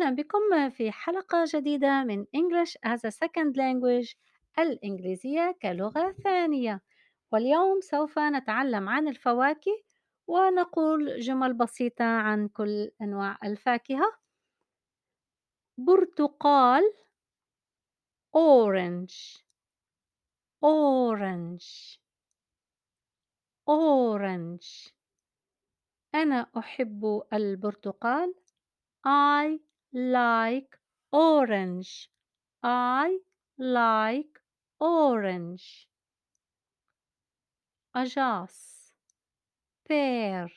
أهلا بكم في حلقة جديدة من English as a Second Language الإنجليزية كلغة ثانية. واليوم سوف نتعلم عن الفواكه ونقول جمل بسيطة عن كل أنواع الفاكهة. برتقال orange orange orange. أنا أحب البرتقال I like orange I like orange أجاص pear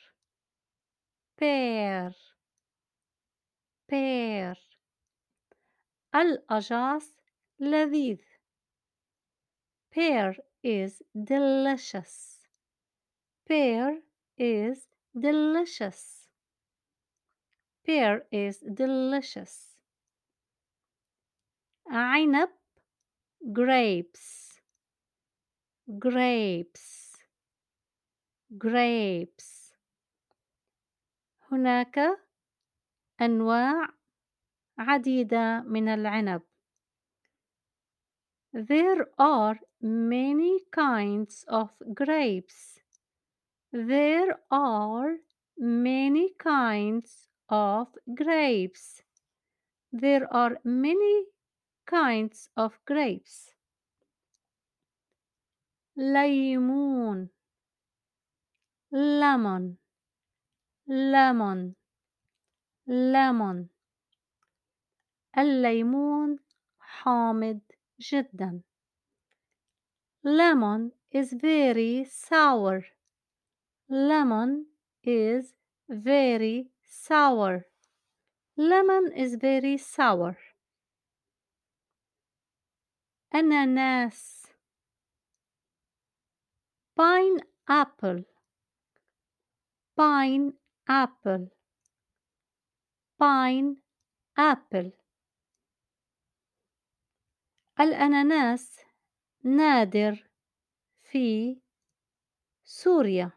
pear pear الأجاص لذيذ pear is delicious pear is delicious pear is delicious عنب grapes grapes grapes هناك أنواع عديدة من العنب There are many kinds of grapes. There are many kinds of grapes. There are many kinds of grapes. ليمون lemon lemon lemon الليمون حامض جدا lemon is very sour lemon is very sour lemon is very sour أناناس pineapple pineapple pineapple الأناناس نادر في سوريا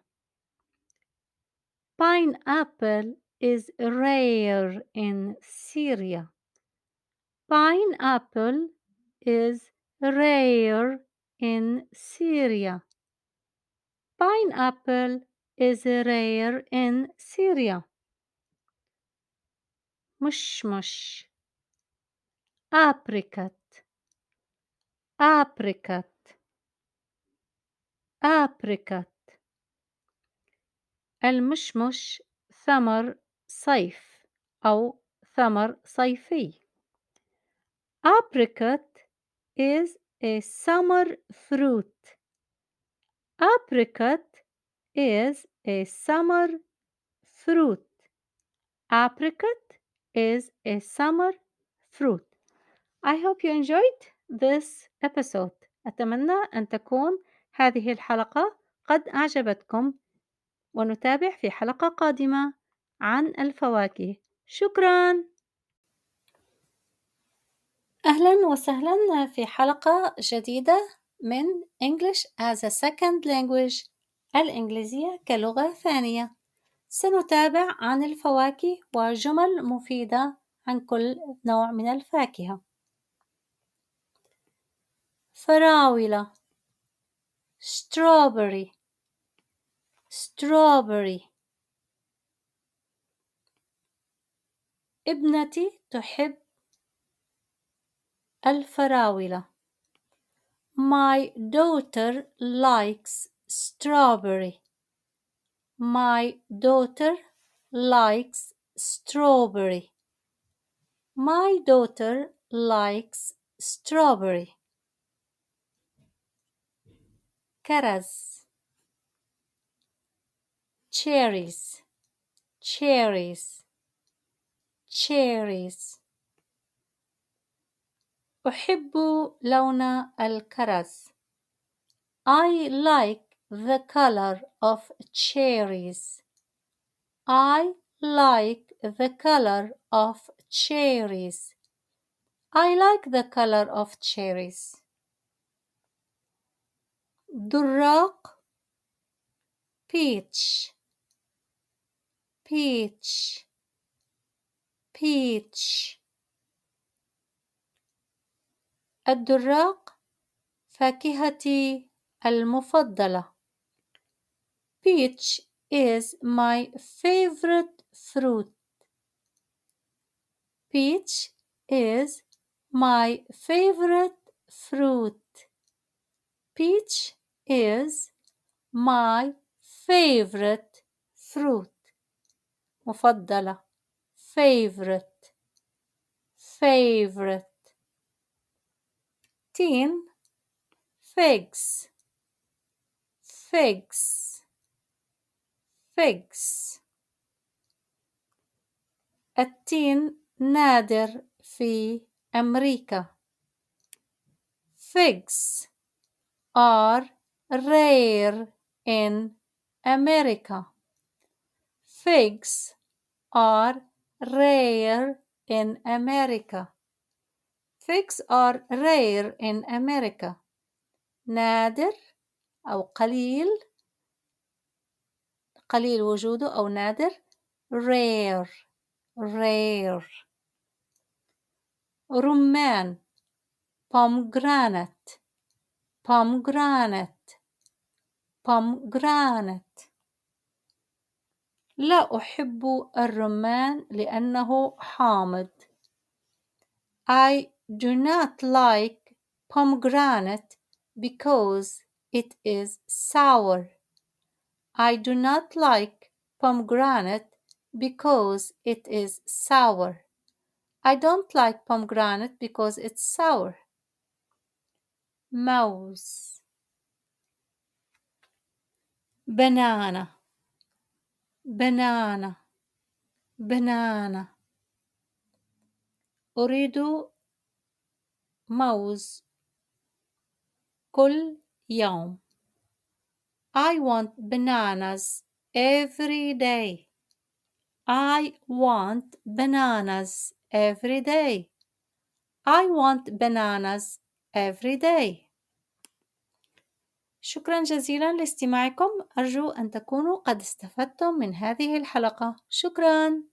pineapple is rare in Syria pineapple is rare in Syria pineapple is rare in Syria مشمش apricot apricot apricot المشمش ثمر صيف أو ثمر صيفي apricot is a summer fruit apricot is a summer fruit apricot is a summer fruit I hope you enjoyed this episode أتمنى أن تكون هذه الحلقة قد أعجبتكم ونتابع في حلقة قادمة عن الفواكه. شكرا. أهلا وسهلا في حلقة جديدة من English as a Second Language الإنجليزية كلغة ثانية. سنتابع عن الفواكه وجمل مفيدة عن كل نوع من الفاكهة. فراولة. Strawberry. Strawberry. ابنتي تحب الفراولة My daughter likes strawberry My daughter likes strawberry My daughter likes strawberry كرز cherries cherries cherries أحب لون الكرز. I like the color of cherries. I like the color of cherries. I like the color of cherries. دراق peach peach peach الدراق فاكهتي المفضلة. Peach is my favorite fruit. Peach is my favorite fruit. Peach is my favorite fruit. مفضلة favorite favorite tin figs figs figs التين نادر في أمريكا figs are rare in America figs are rare in America figs are rare in America نادر أو قليل قليل وجوده أو نادر rare rare رمان pomegranate pomegranate pomegranate لا أحب الرمان لأنه حامض I do not like pomegranate because it is sour. I do not like pomegranate because it is sour. I don't like pomegranate because it's sour. Mouse banana banana banana أريد موز كل يوم I want bananas every day. I want bananas every day. I want bananas every day. شكرا جزيلا لاستماعكم. أرجو أن تكونوا قد استفدتم من هذه الحلقة. شكرا.